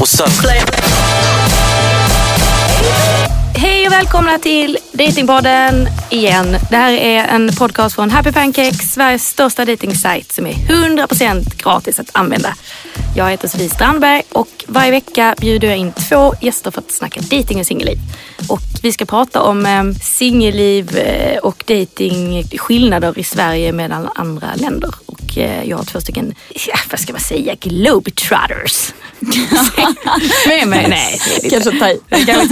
What's up? Hej och välkomna till Datingpodden igen. Det här är en podcast från Happy Pancakes, Sveriges största datingsajt som är 100% gratis att använda. Jag heter Sofie Strandberg och varje vecka bjuder jag in två gäster för att snacka dating och singelliv. Och vi ska prata om eh, singelliv eh, och dating, skillnader i Sverige mellan andra länder. Och eh, jag har två stycken, ja, vad ska man säga, globetrotters. med mig. Nej, Kanske ta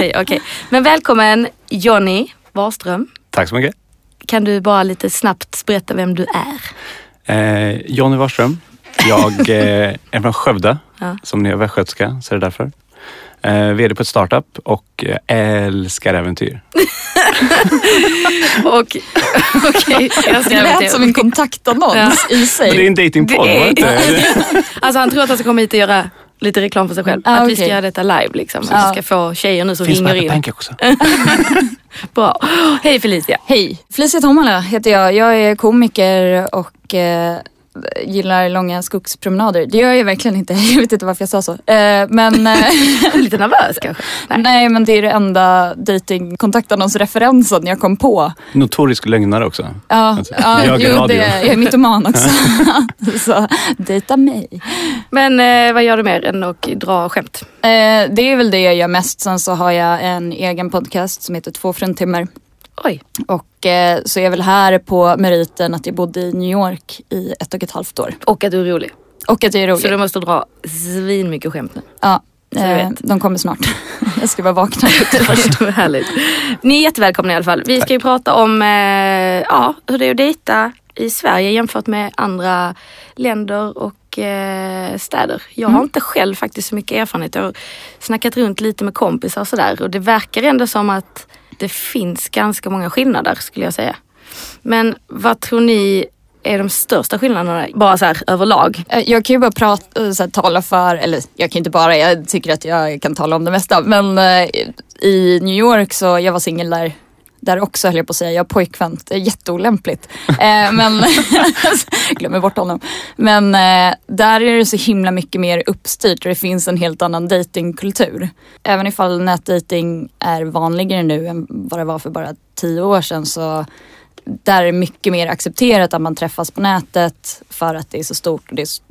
i. okej. Men välkommen Johnny Warström. Tack så mycket. Kan du bara lite snabbt berätta vem du är? Eh, Jonny Warström. Jag eh, är från Skövde. Ja. Som ni är västgötska, så är det därför. Eh, VD på ett startup och eh, älskar äventyr. Och, ska Det lät som en kontaktannons i sig. Men det är en är- var det inte? Alltså han tror att han ska komma hit och göra lite reklam för sig själv. Ah, att vi ska göra detta live liksom. Att Ja. vi ska få tjejer nu som Finns ringer in. Pancake också. Bra. Hej Felicia. Hej, Felicia Tomala heter jag. Jag är komiker och eh, gillar långa skogspromenader. Det gör jag verkligen inte. Jag vet inte varför jag sa så. Eh, men, eh, Lite nervös kanske? Nej. nej, men det är det enda datingkontaktannonsreferensen jag kom på. Notorisk lögnare också. Ja, Alltså, ja jag är jo, det, jag är mytoman också. så dejta mig. Men eh, vad gör du mer än att dra skämt? Eh, det är väl det jag gör mest. Sen så har jag en egen podcast som heter Två fruntimmer. Oj, Och eh, så är jag väl här på meriten att jag bodde i New York i ett och ett halvt år. och att du är rolig. Och att jag är rolig. Så du måste dra svin mycket skämt nu. Ja, eh, de kommer snart. jag ska bara vakna lite först. Härligt. Ni är jättevälkomna i alla fall. Vi ska ju prata om eh, ja, hur det är att dejta i Sverige jämfört med andra länder och eh, städer. Jag har inte själv faktiskt så mycket erfarenhet. Jag har snackat runt lite med kompisar och sådär och det verkar ändå som att det finns ganska många skillnader skulle jag säga. Men vad tror ni är de största skillnaderna bara så här överlag? Eh, jag kan ju bara prata, eh, så här, tala för, eller jag kan inte bara, jag tycker att jag kan tala om det mesta. Men eh, i New York så, jag var singel där där också höll jag på att säga, jag har pojkvän. Det är jätteolämpligt. Eh, men, glömmer bort honom. Men eh, där är det så himla mycket mer uppstyrt och det finns en helt annan datingkultur. Även ifall nätdating är vanligare nu än vad det var för bara tio år sedan så där är det mycket mer accepterat att man träffas på nätet för att det är så stort och det är, så,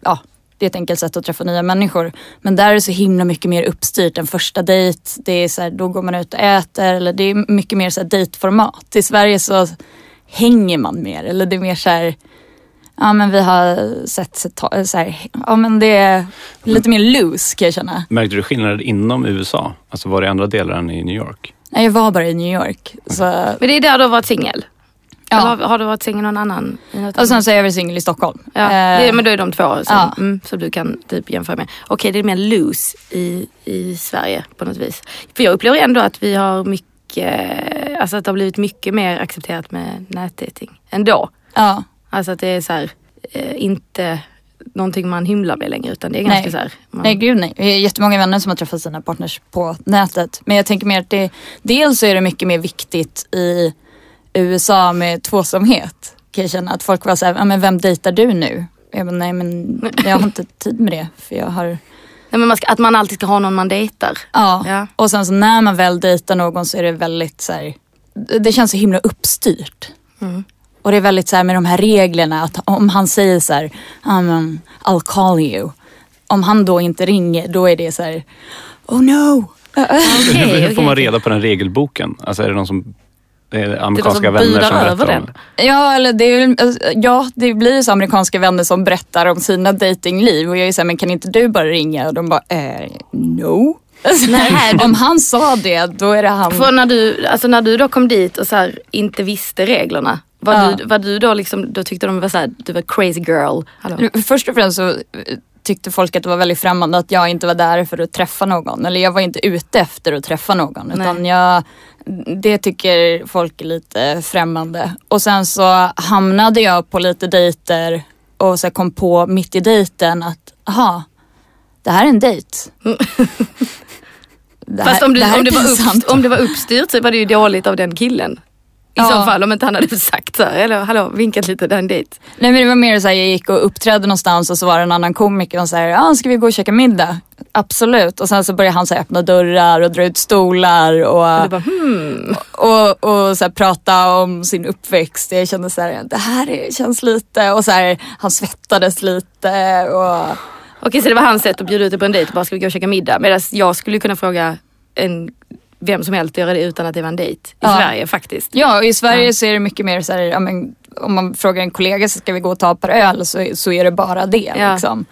ja, det är ett enkelt sätt att träffa nya människor. Men där är det så himla mycket mer uppstyrt. En första dejt, det är så här, då går man ut och äter eller det är mycket mer så här dejtformat. I Sverige så hänger man mer eller det är mer så här Ja men vi har sett så här, ja men det är lite mer loose kan jag känna. Märkte du skillnader inom USA? Alltså var det andra delar än i New York? Nej, jag var bara i New York. Så, Men det är där du har varit singel? Ja. Eller har, du varit singel någon annan? och sen så är jag väl singel i Stockholm. Ja, Eh, det, men då är de två som, ja. mm, som du kan typ jämföra med. Okej, det är mer loose i, i Sverige på något vis. För jag upplever ändå att vi har mycket, alltså att det har blivit mycket mer accepterat med nätdating ändå. ja. Alltså att det är så här, eh, inte någonting man hymlar med längre utan det är ganska Nej. så här. Man, Nej gud nej. Jag har jättemånga vänner som har träffat sina partners på nätet. Men jag tänker mer att det, dels så är det mycket mer viktigt i USA med tvåsamhet. Kan jag känna att folk var såhär, ja men vem dejtar du nu? Jag bara, nej men jag har inte tid med det för jag har, Nej, men man ska, att man alltid ska ha någon man dejtar. ja. Ja. Och sen så när man väl dejtar någon så är det väldigt så här, det känns så himla uppstyrt. Mm. Och det är väldigt så här med de här reglerna att om han säger så här, "Ja, men, I'll call you. Om han då inte ringer då är det så här, oh no. Okej, Hur får man reda på den regelboken? Alltså är det någon som det är Det är amerikanska de som vänner som berättar över om det? Ja, eller det, är, ja, det blir ju så amerikanska vänner som berättar om sina datingliv och jag är såhär, men kan inte du bara ringa? Och de bara, eh, no. Alltså, Nej, Om han sa det, då är det han. För när du, alltså när du då kom dit och så här, inte visste reglerna. Var, Ja. du, var du då liksom, då tyckte de var så här, du var crazy girl. Hallå. Först och främst så tyckte folk att det var väldigt främmande att jag inte var där för att träffa någon. Eller jag var inte ute efter att träffa någon. Utan jag, det tycker folk är lite främmande. Och sen så hamnade jag på lite dejter och så kom på mitt i dejten att, aha, det här är en dejt. Det här- Fast om, du, är om, det var upp, om det var uppstyrt så var det ju dåligt av den killen. I så Ja. fall om inte han hade sagt så här, eller hallå vinkat lite, det är en dejt. Nej men det var mer så här, jag gick och uppträdde någonstans och så var det en annan komiker och så här, ah, ska vi gå och käka middag? Absolut. Och sen så började han så här, öppna dörrar och dra ut stolar och, Och bara hmm. och, och så här, prata om sin uppväxt. Jag kände så här, det här är, känns lite och så här, han svettades lite och Okej så det var hans sätt att bjuda ut dig på en dejt, bara ska vi gå och käka middag? Medan jag skulle kunna fråga en, vem som helst att göra det utan att det var en dejt. I Ja. Sverige faktiskt. Ja, och i Sverige Ja. så är det mycket mer så här, ja, men, om man frågar en kollega så ska vi gå och ta ett par öl så, så är det bara det. Ja. Liksom.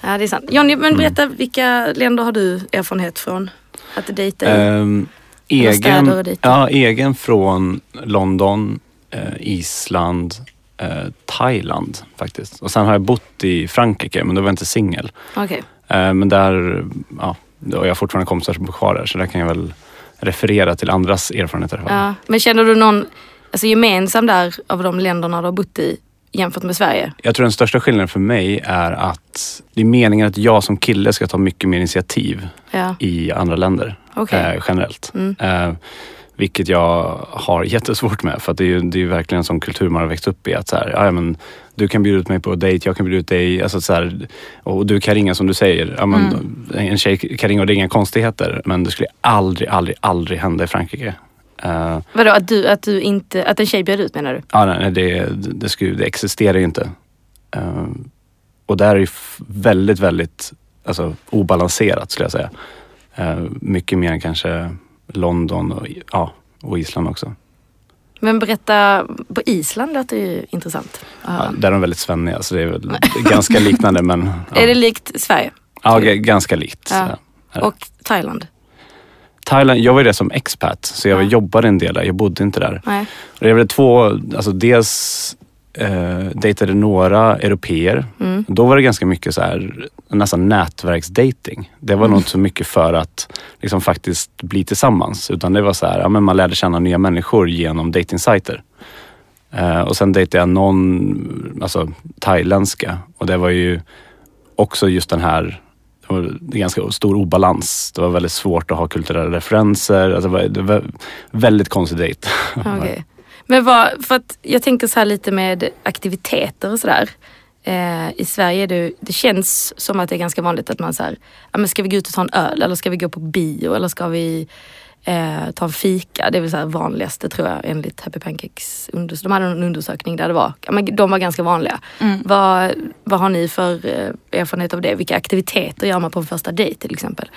Ja det är sant. Jonny, men berätta vilka länder har du erfarenhet från att dejta i? Och egen, ja, egen från London, eh, Island, eh, Thailand faktiskt. Och sen har jag bott i Frankrike men då var jag inte singel. Okej. Eh, men där, ja, har jag fortfarande kompisar som bor kvar där så där kan jag väl referera till andras erfarenheter. Ja. Men känner du någon alltså, gemensam där av de länderna du har bott i jämfört med Sverige? Jag tror den största skillnaden för mig är att det är meningen att jag som kille ska ta mycket mer initiativ Ja. i andra länder Okej. eh, generellt. Mm. Eh, vilket jag har jättesvårt med för att det är ju det är verkligen en sån kultur man har växt upp i. Att så här, ja, men, du kan bjuda ut mig på dejt, jag kan bjuda ut dig. Alltså, så här, och du kan ringa som du säger. Ja, men, En tjej kan ringa och det är inga konstigheter. Men det skulle aldrig, aldrig, aldrig hända i Frankrike. Eh, Vadå att du, att du inte, att en tjej bjöd ut menar du? Ja, nej, nej, det, det, skulle, det existerar ju inte. Eh, och där är ju väldigt, väldigt alltså, obalanserat skulle jag säga. Eh, mycket mer än kanske London och, ja, och Island också. Men berätta, på Island låter ju intressant. Ja, där är de väldigt svenniga så det är väl ganska liknande men ja, Är det likt Sverige? ja, ganska likt. Ja. Och Thailand? Thailand, jag var ju där som expat så jag Ja. jobbade en del där, jag bodde inte där. Nej. Och Det var två, alltså dels eh, dejtade några europeer. Mm. Då var det ganska mycket så här, nästan nätverksdating. Det var nog inte så mycket för att liksom faktiskt bli tillsammans. Utan det var så här, ja, men man lärde känna nya människor genom datingsajter. Eh, och sen dejtade jag någon, alltså thailändska. Och det var ju också just den här det var ganska stor obalans. Det var väldigt svårt att ha kulturella referenser. Alltså det, var, det var väldigt konstig dejt. Okej. Men vad, för att jag tänker så här lite med aktiviteter och sådär. Eh, I Sverige det, det känns som att det är ganska vanligt att man säger, ja men ska vi gå ut och ta en öl eller ska vi gå på bio eller ska vi eh, ta en fika? Det är väl så här vanligaste tror jag enligt Happy Pancakes unders- De hade en undersökning där det var, ja, men de var ganska vanliga. Mm. Vad, vad har ni för eh, erfarenhet av det? Vilka aktiviteter gör man på en första dejt till exempel?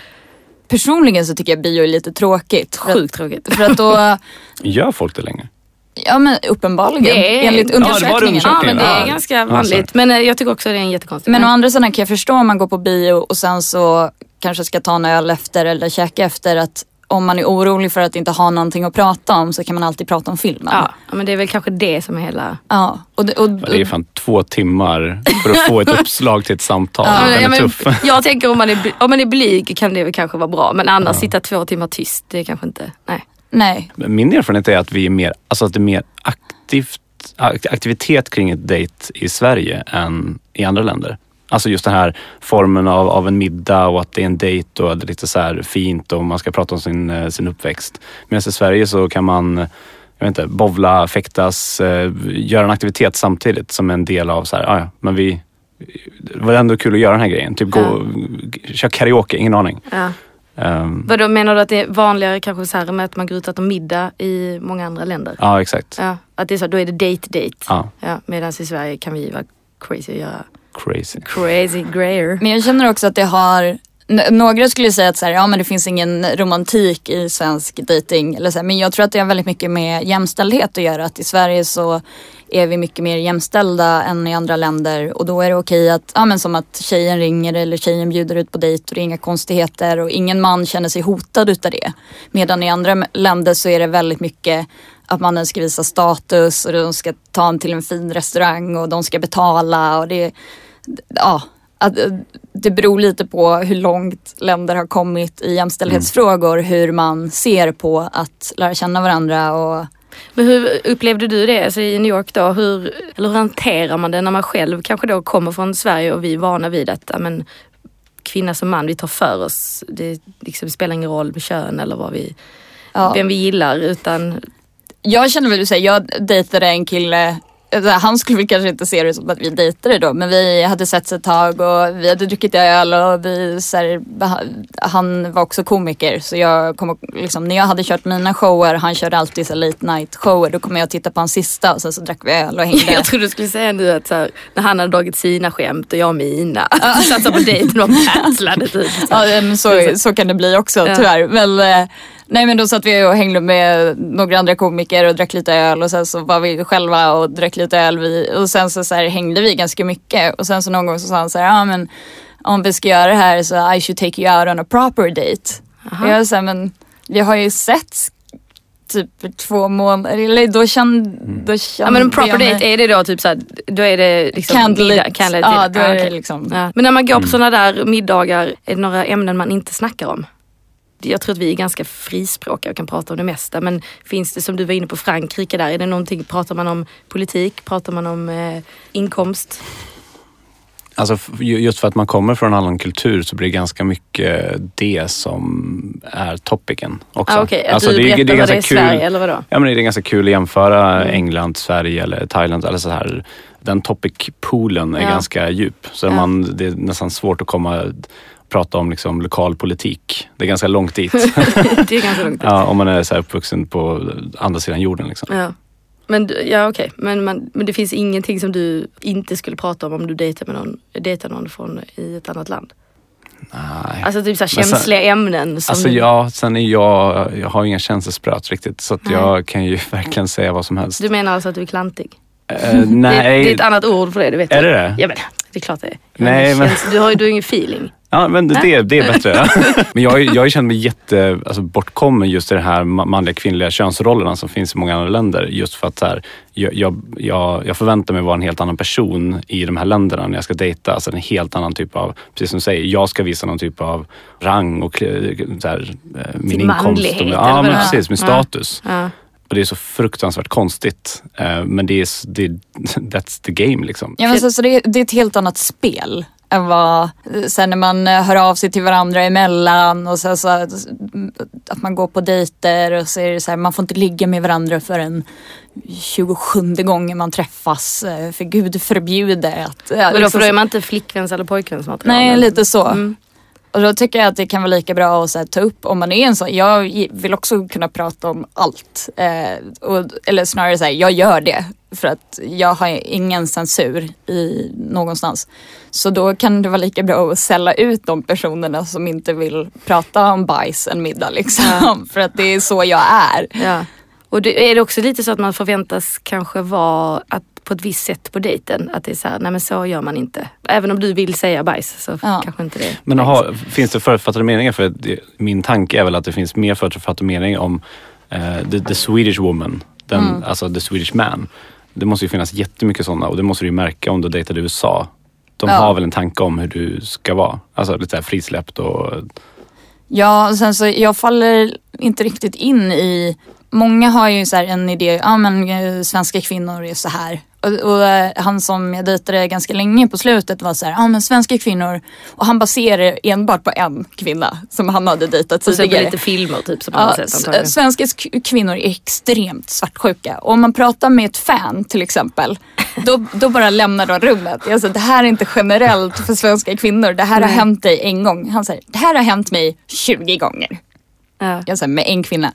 Personligen så tycker jag bio är lite tråkigt. Sjukt tråkigt. för att då, Gör folk det längre? Ja men uppenbarligen Det är- enligt Ja, det undersökningen. Ja men det är Ja. ganska Ja, vanligt. Men eh, jag tycker också det är en jättekonstig. Men å andra sidan kan jag förstå om man går på bio och sen så kanske ska ta en öl efter eller käka efter att om man är orolig för att inte ha någonting att prata om så kan man alltid prata om filmen. Ja, ja, men det är väl kanske det som är hela... Ja, och, det- och, Ja, Det är fan två timmar för att få ett uppslag till ett samtal. Ja, Den ja, är men tuff. jag tänker om man, är, om man är blyg kan det väl kanske vara bra. Men annars sitta två timmar tyst, det är kanske inte... Nej. Nej. Min erfarenhet är att vi är mer, alltså att det är mer aktivt, akt- aktivitet kring ett dejt i Sverige än i andra länder. Alltså just den här formen av, av en middag och att det är en dejt och att det är lite så fint och man ska prata om sin, eh, sin uppväxt. Medan i Sverige så kan man jag vet inte, bovla, fäktas, eh, göra en aktivitet samtidigt som en del av så här, ah, ja, men vi, det var ändå kul att göra den här grejen. Typ gå, köra karaoke, ingen aning. Ja. Um, Vadå, menar du att det är vanligare kanske så här med att man går ut och äter middag i många andra länder? ja, exakt. Ja, att det är så, då är det date-date. Ja, Ja, Medan i Sverige kan vi vara crazy och göra crazy. crazy grejer. Men jag känner också att det har Några skulle säga att så här, ja, men det finns ingen romantik i svensk dating. Eller så här, men jag tror att det har väldigt mycket med jämställdhet att göra. Att i Sverige så är vi mycket mer jämställda än i andra länder. Och då är det okej att, ja, men som att tjejen ringer eller tjejen bjuder ut på dejt och det är inga konstigheter. Och ingen man känner sig hotad utav det. Medan i andra länder så är det väldigt mycket att mannen ska visa status och de ska ta en till en fin restaurang och de ska betala. och det ja, att, det beror lite på hur långt länder har kommit i jämställdhetsfrågor, hur man ser på att lära känna varandra och men hur upplevde du det alltså i New York då? Hur, eller hur hanterar man det när man själv kanske då kommer från Sverige och vi är vana vid att ja, men, kvinna som man, vi tar för oss. Det liksom spelar ingen roll med kön eller vad vi, ja. vem vi gillar utan Jag känner väl jag dejtade en kille han skulle väl kanske inte se det som att vi dejtade då men vi hade setts ett tag och vi hade druckit öl och vi, så här, han var också komiker så jag kom, liksom, när jag hade kört mina shower, han körde alltid så late night shower, då kom jag och tittade på hans sista och sen så drack vi öl och hängde. Jag trodde du skulle säga nu att här, när han hade dragit sina skämt och jag mina. Satt så på dejten och pätslade typ. Ja men så, så kan det bli också ja. tyvärr. Men, eh, Nej men då satt vi och hängde med några andra komiker och drack lite öl och sen så var vi själva och drack lite öl vi, och sen så, så här, hängde vi ganska mycket och sen så någon gång så sa han så här, ja ah, men om vi ska göra det här så I should take you out on a proper date. Och jag sa men vi har ju sett typ två månader, eller då kände, då kände Ja men en proper date, är det då typ såhär, då är det liksom Candlelit. middag? Candlelit ja, då är det liksom. Ja. Men när man går på sådana där middagar, är det några ämnen man inte snackar om? Jag tror att vi är ganska frispråkiga och kan prata om det mesta. Men finns det, som du var inne på Frankrike där, är det någonting, pratar man om politik? Pratar man om eh, inkomst? Alltså just för att man kommer från en annan kultur så blir det ganska mycket det som är topicen också. Ah, okay. Att alltså, du det, berättar det är vad det är i. Sverige eller vadå? Ja men det är ganska kul att jämföra mm. England, Sverige eller Thailand eller så här. Den topic-poolen är ja. ganska djup. Så ja. man, det är nästan svårt att komma prata om liksom lokal politik. Det är ganska långt dit. det är ganska långt dit. ja, om man är så uppvuxen på andra sidan jorden. Liksom. Ja. Men, ja, okay. men, man, men det finns ingenting som du inte skulle prata om om du dejtar, med någon, dejtar någon från i ett annat land? Nej. Alltså typ så känsliga sen, ämnen. Som alltså ja, sen är jag, jag har inga känselspröt riktigt så att jag kan ju verkligen säga vad som helst. Du menar alltså att du är klantig? Uh, nej. Det, det, är ett annat ord för det, du vet Är det det? Ja men det är klart det. Nej, men... du har ju ingen feeling. Ja, men det, det är bättre. men jag, jag har känt mig jätte alltså, bortkommen just i de här manliga kvinnliga könsrollerna som finns i många andra länder. Just för att här, jag, jag, jag förväntar mig vara en helt annan person i de här länderna när jag ska dejta. Alltså en helt annan typ av, precis som du säger, jag ska visa någon typ av rang och så här, eh, min Sin inkomst. Och, ja, men precis, min status. Ja. Och det är så fruktansvärt konstigt. Eh, men det är, det, that's the game liksom. Ja, men så, så det, det är ett helt annat spel än vad, sen när man hör av sig till varandra emellan och så, så att man går på dejter och så är det så här, man får inte ligga med varandra förrän 27 gången man träffas. Eh, för gud förbjude att... Ja, Men då, för då är man inte flickväns eller pojkvänsmaterial? Nej, lite så. Mm. Och då tycker jag att det kan vara lika bra att här, ta upp om man är en sån. Jag vill också kunna prata om allt. Eh, och, eller snarare säga, jag gör det. För att jag har ingen censur i någonstans. Så då kan det vara lika bra att sälja ut de personerna som inte vill prata om bajs en middag liksom. Ja. för att det är så jag är. Ja. Och det, är det också lite så att man förväntas kanske vara att på ett visst sätt på dejten. Att det är så här, nej men så gör man inte. Även om du vill säga bajs så ja. kanske inte det. Men aha, finns det förutfattade meningar? För det, min tanke är väl att det finns mer förutfattade meningar om uh, the, the, Swedish woman, den, mm. alltså the Swedish man. Det måste ju finnas jättemycket sådana och det måste du ju märka om du dejtar i USA. De ja. har väl en tanke om hur du ska vara. Alltså lite så här frisläppt och... Ja, sen så jag faller inte riktigt in i Många har ju så en idé, ja men eh, svenska kvinnor är så här och, och, eh, han som jag dejtade ganska länge på slutet var så här, ja men svenska kvinnor. Och han baserar enbart på en kvinna som han hade dejtat tidigare. Och sen lite filmer typ som han ja, sett antagligen. Svenska kvinnor är extremt svartsjuka. Och om man pratar med ett fan till exempel, då, då bara lämnar de rummet. Jag säger, det här är inte generellt för svenska kvinnor. Det här har hänt dig en gång. Han säger, det här har hänt mig 20 gånger. Ja. Jag säger, med en kvinna.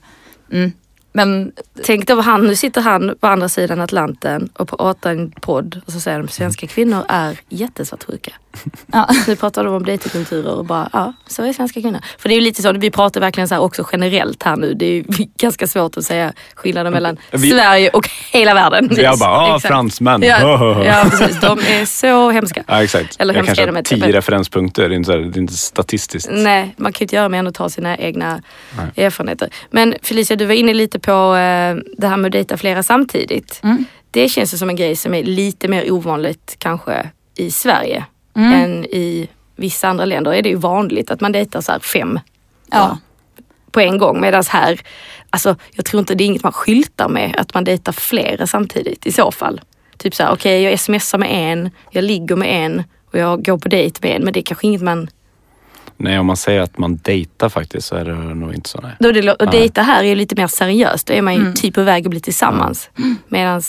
Mm. Men tänk då han, nu sitter han på andra sidan Atlanten och pratar en podd och så säger de svenska kvinnor är jättesvartsjuka. Ja. Nu pratar de om dejtingkulturer och bara, ja så är svenska kvinnor. För det är ju lite så, vi pratar verkligen så också generellt här nu. Det är ju ganska svårt att säga skillnaden mellan vi, Sverige och hela världen. Jag bara, ja fransmän. Ja, ja precis, de är så hemska. Ja exakt. Eller jag kanske har tio referenspunkter, det är, inte, det är inte statistiskt. Nej, man kan ju inte göra mer än att ta sina egna Nej. erfarenheter. Men Felicia, du var inne lite på eh, det här med att dejta flera samtidigt. Mm. Det känns som en grej som är lite mer ovanligt kanske i Sverige mm. än i vissa andra länder. Är det ju vanligt att man dejtar så fem ja. på en gång. Medan här, alltså jag tror inte det är inget man skyltar med att man dejtar flera samtidigt i så fall. Typ så här, okej okay, jag smsar med en, jag ligger med en och jag går på dejt med en men det är kanske inget man Nej, om man säger att man dejtar faktiskt så är det nog inte så. Nej. Då det, och dejta här är ju lite mer seriöst. Då är man ju Mm. typ på väg att bli tillsammans. Medan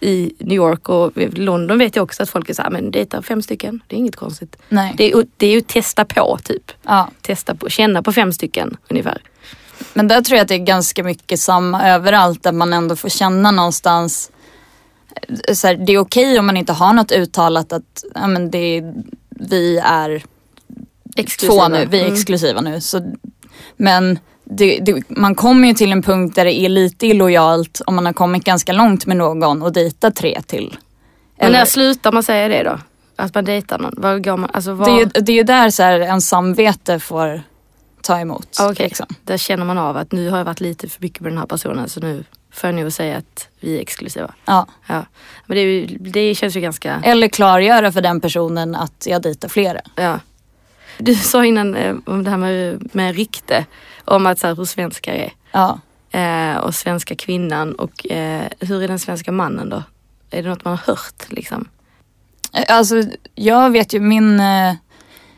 i New York och London vet jag också att folk är såhär, men dejta fem stycken, det är inget konstigt. Nej. Det är, ju- det är ju testa på typ. Ja. Testa på, känna på fem stycken ungefär. Men där tror jag att det är ganska mycket samma överallt. Där man ändå får känna någonstans. eh, Så här, det är okej om man inte har något uttalat att ja, men det, vi är två nu, vi är Mm. exklusiva nu. Så, men det, det, man kommer ju till en punkt där det är lite illojalt om man har kommit ganska långt med någon och dejtar tre till. Men Eller- när slutar man säga det då? Att man dejtar någon? Vad går man, alltså vad, det, är ju, det är ju där så här, en samvete får ta emot. Ah, okej. liksom. Där känner man av att nu har jag varit lite för mycket med den här personen så nu får jag nog säga att vi är exklusiva. ja. Ja. Men det, det känns ju ganska... Eller klargöra för den personen att jag dejtar flera. Ja. Du sa innan eh, om det här med, med rykte. Om att så här, hur svenskar är. Ja. Eh, och svenska kvinnan. Och eh, hur är den svenska mannen då? Är det något man har hört liksom? Alltså jag vet ju min, eh,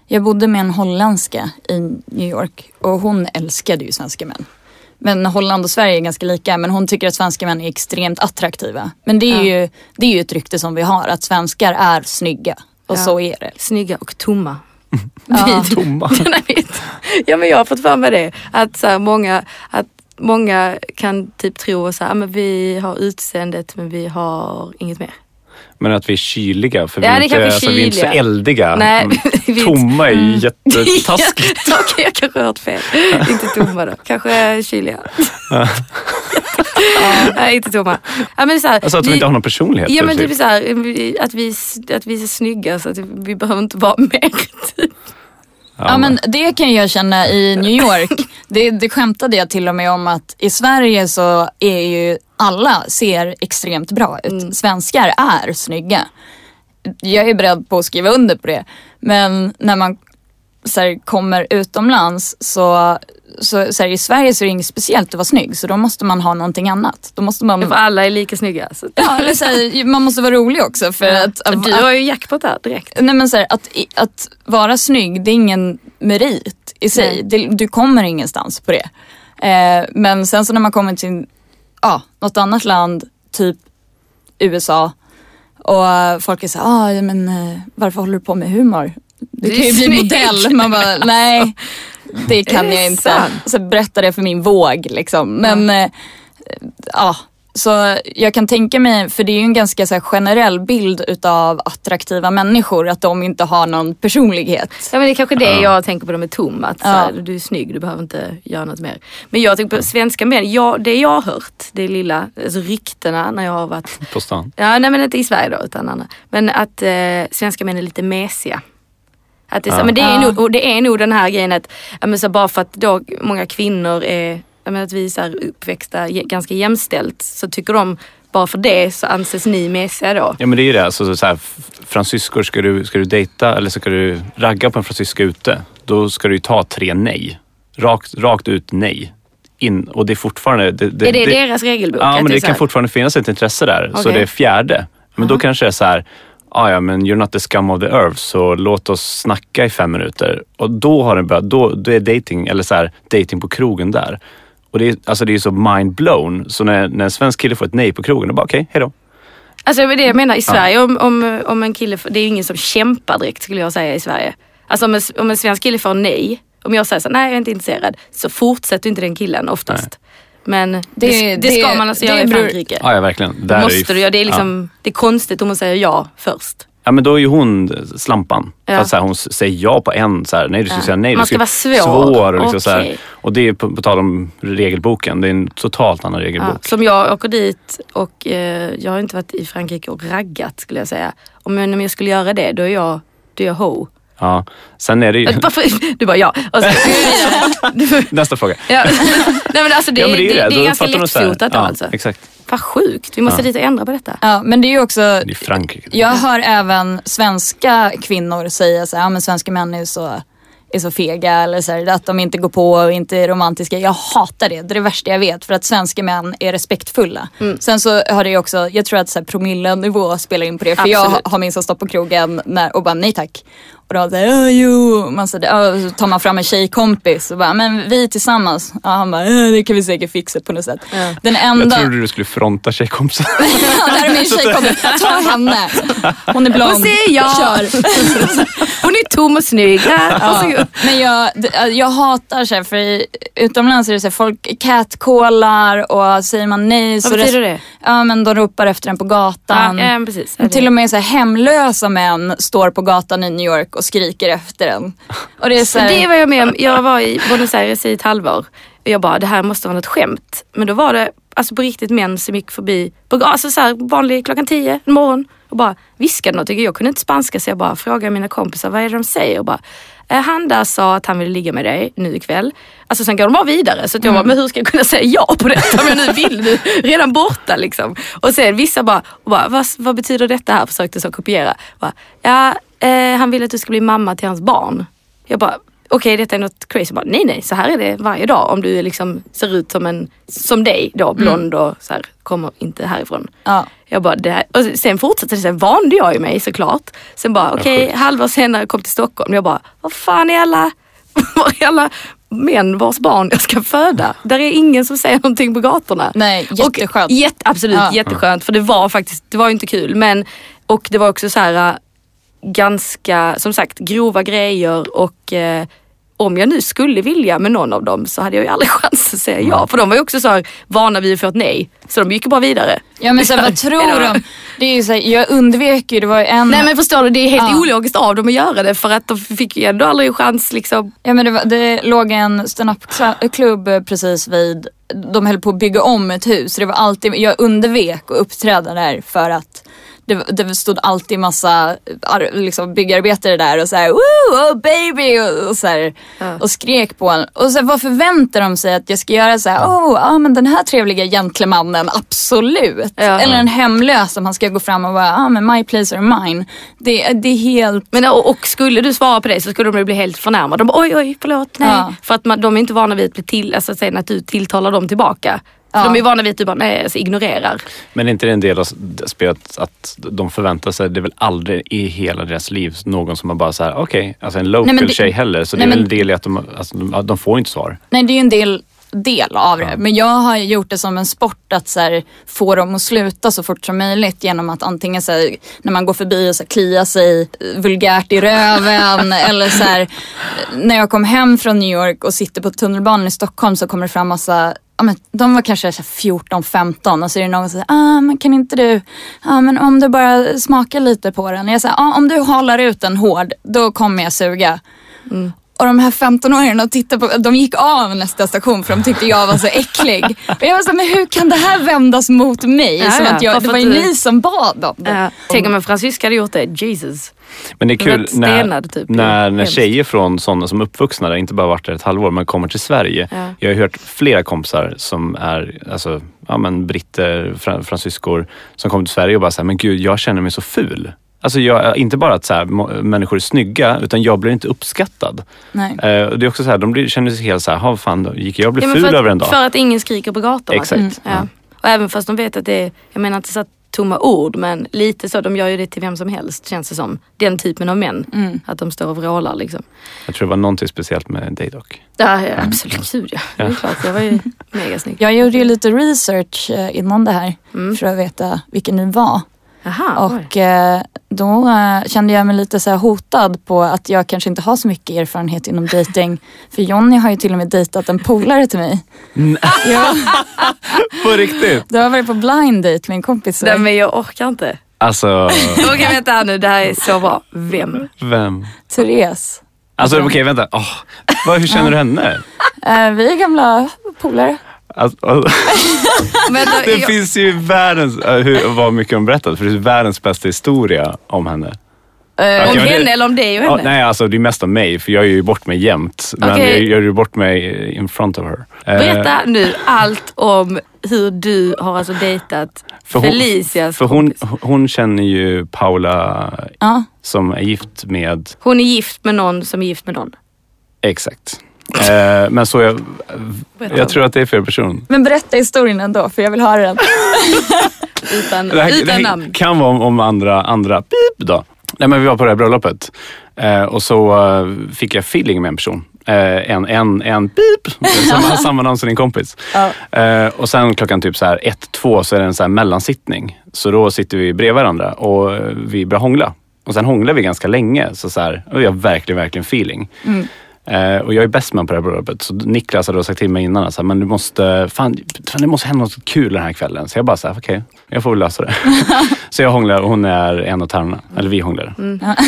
jag bodde med en holländska i New York och hon älskade ju svenska män. Men Holland och Sverige är ganska lika men hon tycker att svenska män är extremt attraktiva. Men det är, Ja. ju, det är ju ett rykte som vi har att svenskar är snygga och Ja. så är det. Snygga och tomma. Ja. Tomma. Ja men jag har fått för mig det. Att, så här, många, att många kan typ tro så här, "Ah, men vi har utseendet men vi har inget mer. Men att vi är kyliga, för vi, Ja, är det inte, är alltså, vi är inte så eldiga. Nej, Mm. vi är Tomma är ju Mm. jättetaskigt. Okej, jag kanske har hört fel. inte tomma då. Kanske kyliga. Nej, inte tomma. Ja, men så här, Alltså att de vi- inte har någon personlighet. Ja men typ. typ så här, att, vi, att vi är snygga så att vi behöver inte vara mer. Typ. Ja men det kan jag känna i New York. Det, det skämtade jag till och med om att i Sverige så är ju alla ser extremt bra ut. Mm. Svenskar är snygga. Jag är beredd på att skriva under på det. Men när man så här, kommer utomlands så, så, så här, i Sverige så är det inget speciellt att vara snygg så då måste man ha någonting annat. Då måste man, För alla är lika snygga. Så. ja, eller så här, man måste vara rolig också. För Ja. att, du har ju jackpot där direkt. Nej men så att, att vara snygg det är ingen merit i sig. Det, du kommer ingenstans på det. Eh, men sen så när man kommer till ja, något annat land, typ USA och folk är så här, ah, men eh, varför håller du på med humor? Du Det kan ju är bli snyggt." modell. Man bara, nej det kan Är det jag inte. sant? Så berätta det för min våg liksom. Men eh, ja, så jag kan tänka mig, för det är ju en ganska så här, generell bild utav attraktiva människor, att de inte har någon personlighet. Ja men det är kanske det jag tänker på det med tom. Att så Ja. här, du är snygg, du behöver inte göra något mer. Men jag tänker på svenska män. Jag, det jag har hört, det lilla, alltså ryktena när jag har varit På stan. Ja, nej men inte i Sverige då utan andra. Men att eh, svenska män är lite mesiga. Att det, är så, Ja. men det, är Ja. nog, det är nog den här grejen att, men så bara för att då många kvinnor är, men att vi är så här uppväxta ganska jämställt så tycker de bara för det så anses ni mesiga då. Ja men det är ju det, alltså, så här, fransyskor, ska du, ska du dejta eller ska du ragga på en fransyska ute, då ska du ju ta tre nej. Rakt, rakt ut nej. In, och det är fortfarande... Det, är det, deras regelbok? Ja, men det så kan fortfarande finnas ett intresse där. Så Okej. det är fjärde. Men då kanske det är så här, ah, ja men you're not the scum of the earth så låt oss snacka i fem minuter. Och då har den börjat, då, då är dating eller så här, dating på krogen där. Och det är, alltså det är så mind blown. Så när, när en svensk kille får ett nej på krogen, då bara okej, hejdå. Alltså det är det jag menar i Sverige om, om, om en kille, får- det är ju ingen som kämpar direkt skulle jag säga i Sverige. Alltså om en, om en svensk kille får nej, om jag säger så nej jag är inte intresserad, så fortsätter inte den killen oftast. Men det, det, Det- ska det- man alltså det göra i beror- Frankrike. Ja, ja verkligen. Där är måste du göra, det är, liksom, ja. det är konstigt om hon säger ja först. ja men då är ju hon slampan. Ja. För här, hon säger ja på en, så här, nej du ska Ja. säga nej. Man du ska vara svår. svår och, liksom, så här. Och det är på, på tal om regelboken, det är en totalt annan Ja, regelbok. som jag åker dit och eh, jag har inte varit i Frankrike och raggat skulle jag säga. Om, men om jag skulle göra det då är jag, då är jag ho. Ja. Sen är det ju... Varför? Du bara ja. Och så, Du- Nästa fråga. ja. Nej men alltså det, ja, men det, det, är Då ganska fattar de så här- lättfotat då ja, alltså. Exakt. Vad sjukt, vi måste Ja. och ändra på detta. Ja, men det är ju också, Det är Frankrike. jag hör även svenska kvinnor säga så här, ja men svenska män är så, är så fega eller så här, att de inte går på och inte är romantiska. Jag hatar det, det är det värsta jag vet för att svenska män är respektfulla. Mm. Sen så har det ju också, jag tror att så här, promillenivå spelar in på det för jag Absolut. har minst stått på krogen när, och bara nej tack. Och då säger jag jo. Man så, där, så tar man fram en tjejkompis och bara, men vi tillsammans. Och han bara, det kan vi säkert fixa på något sätt. Ja. Den Jag enda... trodde du skulle fronta tjejkompisar. Ja, det här är min tjejkompis. Ta henne. Hon är blond. Och ser jag. Kör. Hon är tom och snygg. Varsågod. Men jag, jag hatar så här, för utomlands är det så här, folk catcallar och säger man nej så Vad betyder det? Ja men de ropar efter en på gatan. ja, precis. Men Till och med så här, hemlösa män står på gatan i New York och skriker efter en. Och det är så här, Det var jag med om. Jag var i Buenos Aires i ett halvår. Och jag bara, det här måste vara något skämt. Men då var det alltså på riktigt män som gick förbi, på, alltså så här, vanlig klockan tio en morgon och bara viskade något. Jag kunde inte spanska så jag bara frågade mina kompisar, vad är det de säger? Och bara, "Eh, han där sa att han ville ligga med dig nu ikväll. Alltså sen går de bara vidare. Så jag bara, men hur ska jag kunna säga ja på detta om jag nu vill? Nu, redan borta liksom. Och sen vissa bara, bara vad, vad betyder detta här? Försökte så kopiera. Bara, ja, eh, han vill att du ska bli mamma till hans barn. Jag bara, okej detta är något crazy. Bara, nej nej, så här är det varje dag om du liksom ser ut som en, som dig då, blond och så här, kommer inte härifrån. Ja. Jag bara, det här. Och sen fortsatte det, sen vande jag ju mig såklart. Sen bara, okej, sjukt. halvår senare kom till Stockholm. Jag bara, vad fan är alla, var är alla män vars barn jag ska föda? Där är ingen som säger någonting på gatorna. Nej, jätteskönt. Och, jätte, absolut, Ja. jätteskönt. För det var faktiskt, det var inte kul. Men, och det var också så här ganska, som sagt, grova grejer och eh, om jag nu skulle vilja med någon av dem så hade jag ju aldrig chans att säga ja. För de var ju också så här vana vid att få ett nej. Så de gick ju bara vidare. Ja men så här, vad tror de? Det är ju så här, jag undvek ju, det var ju en... Nej men förstår du, det är helt Ja. ologiskt av dem att göra det för att de fick ju ändå aldrig en chans liksom. Ja men det, var, det låg en standup-klubb precis vid, de höll på att bygga om ett hus. Det var alltid, jag undvek att uppträda där för att det, det stod alltid massa liksom byggarbetare där och såhär woo, oh baby och, och, så här, Ja. och skrek på en. Och så här, vad förväntar de sig att jag ska göra så här, oh ja men den här trevliga gentlemannen, absolut. Ja. Eller en hemlös som han ska gå fram och bara, ah, men my place or mine. Det, det är helt Men, och, och skulle du svara på det så skulle de bli helt förnärmade. De bara, oj oj förlåt, nej. Ja. För att man, de är inte vana vid att bli till, alltså sen att du tilltalar dem tillbaka. Ja. de är vana vid att du bara, nej, alltså, ignorerar. Men är inte det en del av spelet att de förväntar sig, det är väl aldrig i hela deras liv någon som har bara så här: okej, alltså en local Nej, det- tjej heller. Så Nej, det är väl men- en del i att de, alltså, de, de får inte svar. Nej det är ju en del, del av det. Men jag har gjort det som en sport att så här, få dem att sluta så fort som möjligt genom att antingen så här, när man går förbi och så här, klia sig vulgärt i röven eller så här, när jag kom hem från New York och sitter på tunnelbanan i Stockholm så kommer det fram massa Ja, men de var kanske så här 14-15 och så är det någon som säger, ah, men kan inte du, ah, men om du bara smakar lite på den. Jag säger, ah, om du håller ut den hård, då kommer jag suga. Och de här 15-åringarna tittade på, de gick av nästa station för de tyckte jag var så äcklig. Och jag var så men hur kan det här vändas mot mig? Ja, som att jag, det var ju ni som bad om det. Ja. Tänk om en fransyska hade gjort det, Jesus. Men det är kul stenad, typ. när, när tjejer från sådana som är uppvuxna där, inte bara varit där ett halvår, men kommer till Sverige. Ja. Jag har hört flera kompisar som är alltså, ja, men britter, fran, fransyskor, som kommer till Sverige och bara säger men gud jag känner mig så ful. Alltså jag, inte bara att så här, människor är snygga, utan jag blir inte uppskattad. Nej. Eh, det är också så här, de blir, känner sig helt så här, "Ha, fan, då gick jag och blev Ja, ful för, över en dag? att, för att ingen skriker på gatorna. Exakt. typ. Ja. Och även fast de vet att det är, jag menar inte så att tomma ord men lite så, de gör ju det till vem som helst känns det som. Den typen av män. Mm. Att de står och vrålar liksom. Jag tror det var någonting speciellt med dig dock. Ja, ja absolut, gud ja. Det är klart, jag var ju mega snygg. Jag gjorde ju lite research eh, innan det här Mm. för att veta vilken ni var. Jaha, oj. Och eh, då eh, kände jag mig lite så här hotad på att jag kanske inte har så mycket erfarenhet inom dating. För Jonny har ju till och med dejtat en polare till mig. Ja, På riktigt? du har varit på blind date med en kompis. Nej men jag orkar inte. Alltså, Okej vänta här nu, det här är så bra. Vem? vem? Therese. Alltså okej, vänta. Åh, vad, hur känner du henne? Eh, vi är gamla polare. Alltså, alltså, det jag, finns ju världens, äh, hur, vad mycket hon berättat, för det är världens bästa historia om henne. Eh, Okej, om men det- henne eller om dig och henne? nej, alltså det är mest om mig, för jag gör ju bort mig jämt. Men Okej. jag gör ju bort mig in front of her. Eh, Berätta nu allt om hur du har alltså dejtat för hon, Felicias För hon, hon känner ju Paula Ja. som är gift med, Hon är gift med någon som är gift med någon. exakt. Eh, men så jag, jag tror att det är fel person. Men berätta historien ändå för jag vill höra den. Utan, Det här, utan det här namn. kan vara om, om andra, andra pip då. Nej men vi var på det här bröllopet. Eh, och så eh, fick jag feeling med en person. Eh, en, en, en pip som har samma namn som din kompis. Ja. Eh, och sen klockan typ så här ett, två så är det en så här mellansittning. Så då sitter vi bredvid varandra och eh, vi börjar hångla. Och sen hånglar vi ganska länge. Så, så här, och jag har verkligen, verkligen feeling. Eh, och jag är bäst man på det här bröllopet. Så Niklas hade då sagt till mig innan, så men du måste, fan, fan, det måste hända något kul den här kvällen. Så jag bara, så här, okej, jag får väl lösa det. så jag hånglar och hon är en av tarmarna. Eller vi hånglar.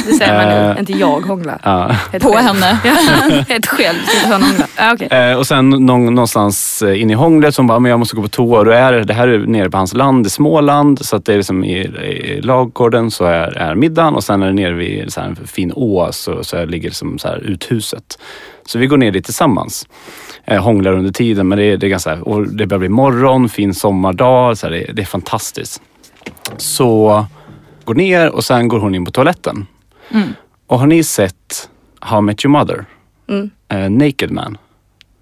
Det säger man nu, Eh. inte jag hånglar. Ja. På själv. henne. Helt själv. sitter hon och hånglar. Ja, okej. Eh, och sen någon, någonstans in i hånglet som bara, men jag måste gå på toa. Och då är det, det här är nere på hans land, i Småland. Så att det är liksom i, i lagården så är, är middagen och sen är det nere vid så här, en fin å så, så ligger det som så här, uthuset. Så vi går ner dit tillsammans. Eh, hånglar under tiden men det är, det är ganska, och det börjar bli morgon, fin sommardag. Så här, det, det är fantastiskt. Så går ner och sen går hon in på toaletten. Och har ni sett How I Met Your Mother? Mm. Eh, Naked Man.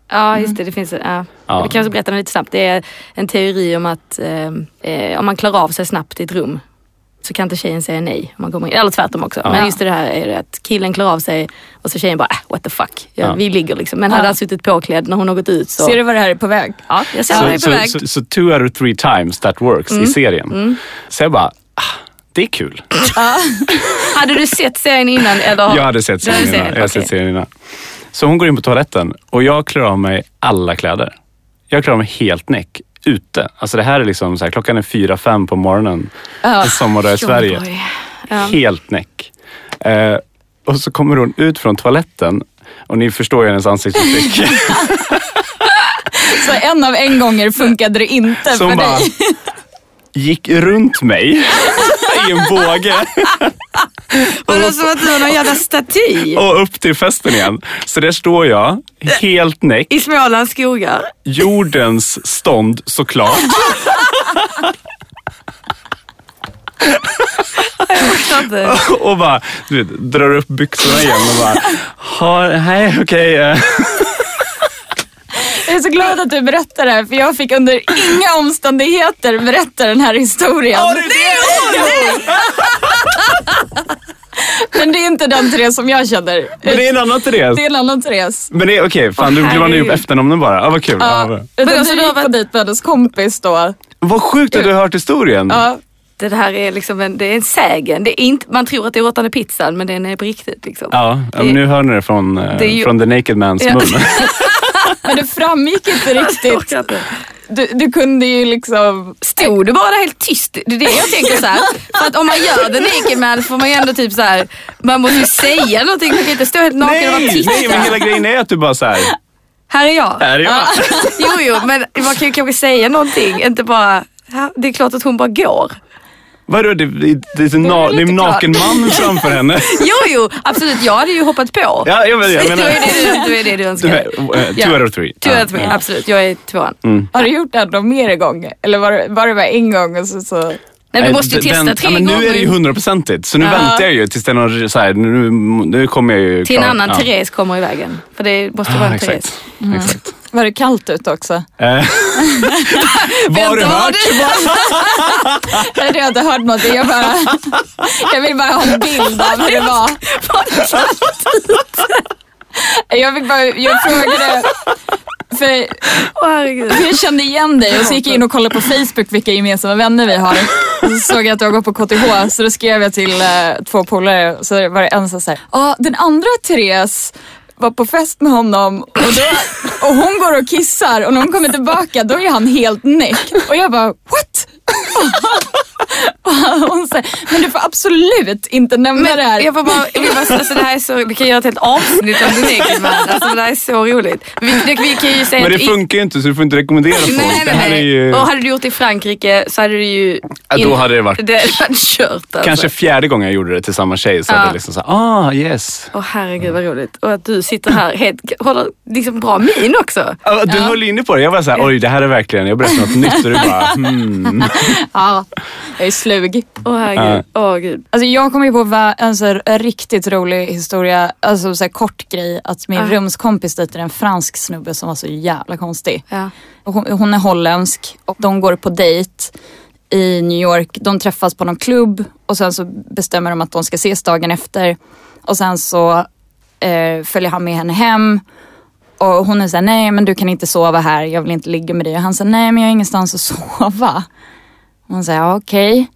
Ja, just det. det finns, ja. Ja. Vi kan berätta lite snabbt. Det är en teori om att eh, eh, om man klarar av sig snabbt i ett rum så kan inte tjejen säga nej. Om man kommer in. Eller tvärtom också. Ja. Men just det här är att killen klarar av sig och så tjejen bara, äh, what the fuck. Ja, Ja. Vi ligger liksom. Men hade han suttit påklädd när hon har gått ut så... Ser du vad det här är på väg? Ja, jag ser vad det Så, är på så, väg. så, så two out of three times that works i serien. Så jag bara, ah, det är kul. Hade du sett serien innan? Eller? Jag hade sett hade serien innan. Jag har okej. sett serien innan. Så hon går in på toaletten och jag klär av mig alla kläder. Jag klär av mig helt näck ute. Alltså det här är liksom så här, klockan är fyra, fem på morgonen. Ja. En sommardag i Sverige. Ja. Helt näck. Eh, och så kommer hon ut från toaletten och ni förstår ju hennes ansiktsuttryck. Så en av en gånger funkade det inte Så för bara dig. gick runt mig i en båge. Vadå som att du var någon jävla staty? och upp till festen igen. Så där står jag, helt näck, I Smålands skogar. jordens stånd såklart. Och bara du vet, drar upp byxorna igen och bara, "Ha, nej okej. eh." Jag är så glad att du berättar det här för jag fick under inga omständigheter berätta den här historien. Men det är inte den Therese som jag känner. Men det är en annan Therese. Det är en annan Therese. Men det är okej, fan Åh, du blandade ihop efternamnen bara. Ja, vad kul. Ja. Ja, alltså, du har gick på varit- dit med hennes kompis då. Vad sjukt att du har hört historien. Ja, Det här är liksom en, det är en sägen. Det är inte, man tror att det är råttande pizzan men den är på riktigt. Liksom. Ja, men nu hör ni det från, eh, Det är ju- från the naked mans Ja. mun. men det framgick inte riktigt. Du, du kunde ju liksom... Stod du bara helt tyst? Det är det jag tänker så här. För att om man gör det naked man får man ju ändå typ så här. Man måste ju säga någonting. Man kan inte stå helt naken och bara nej, titta. nej, men hela grejen är att du bara så här, Här är jag. här är jag. Jo, jo, men man kan ju kanske säga någonting. Inte bara, ja, det är klart att hon bara går. Vadå, det, det, det, är en na, det är en naken man framför henne. Jo, jo, absolut. Jag hade ju hoppat på. Ja, jag, men- jag det, menar, är det, du, det är det du du, önskar. eh, two out of three. Two Ja. out of three, absolut. Jag är tvåan. Har du gjort det någon mer gång? Eller var, det- var det bara en gång och så... så... Nej, du Nej, måste ju testa den- tre ja, men gånger. Nu är det ju hundraprocentigt, så nu Ja. väntar jag ju tills det är någon, så här, nu, nu kommer jag ju Till en annan ja. Therese kommer i vägen. För det måste vara Ah, en Therese. exakt. exakt. Var det kallt ute också? Eh, vad har du hört? Jag har inte hört något. Jag, bara, jag vill bara ha en bild av hur det var. Jag, fick bara, jag frågade, för herregud. jag kände igen dig och så gick jag in och kollade på Facebook vilka gemensamma vänner vi har. Och så såg jag att du har gått på KTH så då skrev jag till eh, två polare så var det en som sa ja den andra Therese var på fest med honom och, då, och hon går och kissar och när hon kommer tillbaka då är han helt näck. Och jag bara what? Hon säger, men du får absolut inte nämna det här. Jag får bara, jag vill bara alltså, det här är så, vi kan göra ett helt avsnitt om The Naked Man. Alltså, det här är så roligt. Vi, det, vi kan ju säga Men det funkar ju inte så du får inte rekommendera folk. Nej, nej, nej. ju Och hade du gjort det i Frankrike så hade du ju... Ja, då hade det varit- Det hade kört alltså. kanske fjärde gången jag gjorde det till samma tjej. Så Ja. hade det liksom så här, ah yes. Åh herregud vad roligt. Och att du sitter här helt, håller liksom bra min också. Ja, Du höll inne på det. Jag var så här, oj det här är verkligen, jag berättar något nytt och du bara, hmm. Ja, jag är slug. Åh herregud. Åh gud. Alltså jag kom ju på en så här riktigt rolig historia, alltså så här kort grej, att min Ah. rumskompis dejtade en fransk snubbe som var så jävla konstig. Och Hon, hon är holländsk och de går på dejt i New York. De träffas på någon klubb och sen så bestämmer de att de ska ses dagen efter. Och sen så eh, följer han med henne hem. Och hon är såhär, nej men du kan inte sova här, jag vill inte ligga med dig. Och han säger, nej men jag har ingenstans att sova. Och hon säger, okej.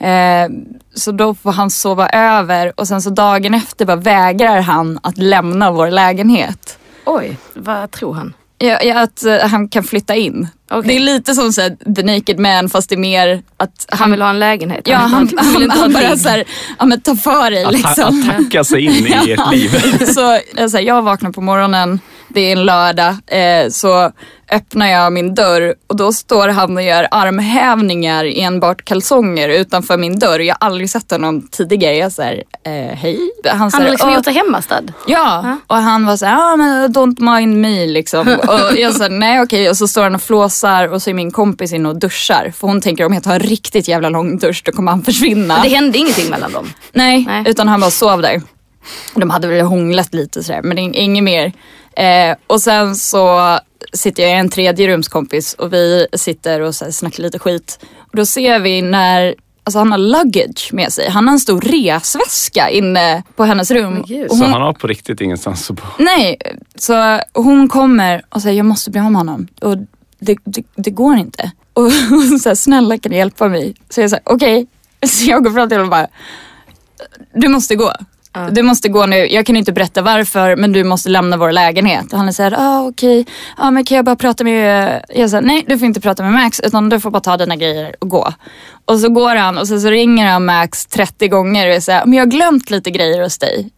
Eh, så då får han sova över och sen så dagen efter bara vägrar han att lämna vår lägenhet. Oj, vad tror han? Ja, ja, att eh, han kan flytta in. Okej. Det är lite som så här, The Naked Man fast det är mer att Han vill ha en lägenhet. Ja, han, han, han, han ett bara ligg. såhär, ja men ta för dig Att, liksom. att tacka sig in i ert liv. så, jag, så här, jag vaknar på morgonen, det är en lördag, eh, så öppnar jag min dörr och då står han och gör armhävningar i enbart kalsonger utanför min dörr. Jag har aldrig sett honom tidigare. Jag säger eh, hej. Han, har liksom "Åh, gjort det hemmastad. Ja, och han var så här, ah, men don't mind me liksom. Och jag sa nej okej och så står han och flåsar och så är min kompis inne och duschar. För hon tänker om jag tar en riktigt jävla lång dusch då kommer han försvinna. Det hände ingenting mellan dem. Nej, Nej. utan han bara sov där. De hade väl hånglat lite sådär men det är inget mer. Eh, och sen så sitter jag i en tredje rumskompis och vi sitter och så här snackar lite skit. Och då ser vi när Alltså han har luggage med sig. Han har en stor resväska inne på hennes rum. gud. Och Så hon, han har på riktigt ingenstans att bo. Nej, så hon kommer och säger jag måste bli av med honom. Och det, det, det går inte. Och hon säger snälla kan du hjälpa mig? Så jag säger okej. Så jag går fram till honom och bara du måste gå. Du måste gå nu. Jag kan inte berätta varför men du måste lämna vår lägenhet. Och han är såhär, ah, okej, ah, men kan jag bara prata med... Eh, jag säger nej du får inte prata med Max utan du får bara ta dina grejer och gå. Och så går han och så, så ringer han Max 30 gånger och säger, men jag har glömt lite grejer hos dig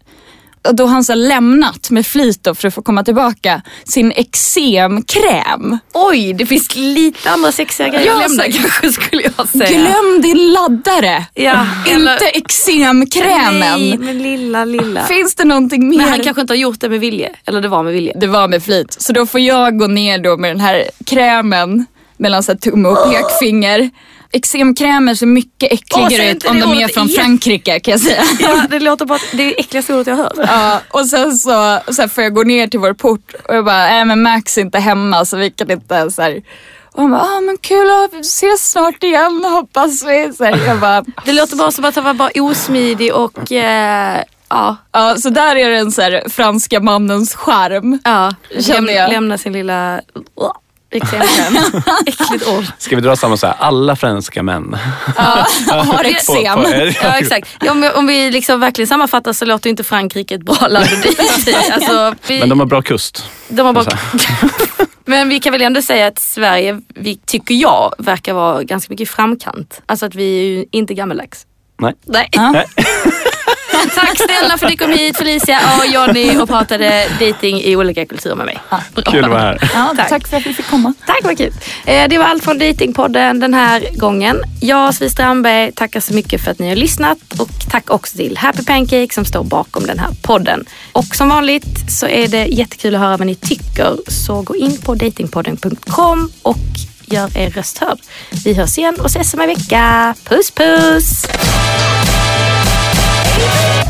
då har han så lämnat med flit då för att få komma tillbaka sin eksemkräm. Oj, det finns lite andra sexiga grejer Ja, att lämna kanske skulle jag säga. Glöm din laddare! Ja, eller- Inte eksemkrämen. Nej, men lilla, lilla. Finns det någonting mer? Men han kanske inte har gjort det med vilje. Eller det var med vilje. Det var med flit. Så då får jag gå ner då med den här krämen mellan så tumme och pekfinger. Eksemkrämer ser mycket äckligare ut om de är från igen. Frankrike kan jag säga. Ja, det låter bara... Det är äckligaste ordet jag har hört. Ja, och sen så, så får jag gå ner till vår port och jag bara, nej men Max är inte hemma så vi kan inte så här. Och han bara, ah, men kul att ses snart igen hoppas vi. Så här, jag bara, Det låter bara som att han var bara osmidig och... Eh, ja. ja, så där är den så här, franska mannens charm. ja. Jag. Lämna sin lilla... Exempel. Äckligt ord. Ska vi dra samma så här, alla franska män? Ja, har eksem. Ja exakt. Ja, om, om vi liksom verkligen sammanfattar så låter inte Frankrike ett bra land att. Alltså, vi, Men de har bra kust. de har bara... Så Men vi kan väl ändå säga att Sverige, vi, tycker jag, verkar vara ganska mycket i framkant. Alltså att vi är ju inte gammeldags. Nej. Nej. Ja. Tack snälla för att ni kom hit Felicia och Johnny och pratade dating i olika kulturer med mig. Kul att vara här. Ja, Tack. tack. för att vi fick komma. Tack vad kul. Eh, Det var allt från Datingpodden den här gången. Jag, Sofie Strandberg, tackar så mycket för att ni har lyssnat och tack också till Happy Pancake som står bakom den här podden. Och som vanligt så är det jättekul att höra vad ni tycker så gå in på datingpodden.com och gör er röst hörd. Vi hörs igen och ses om en vecka. Puss puss! Yeah.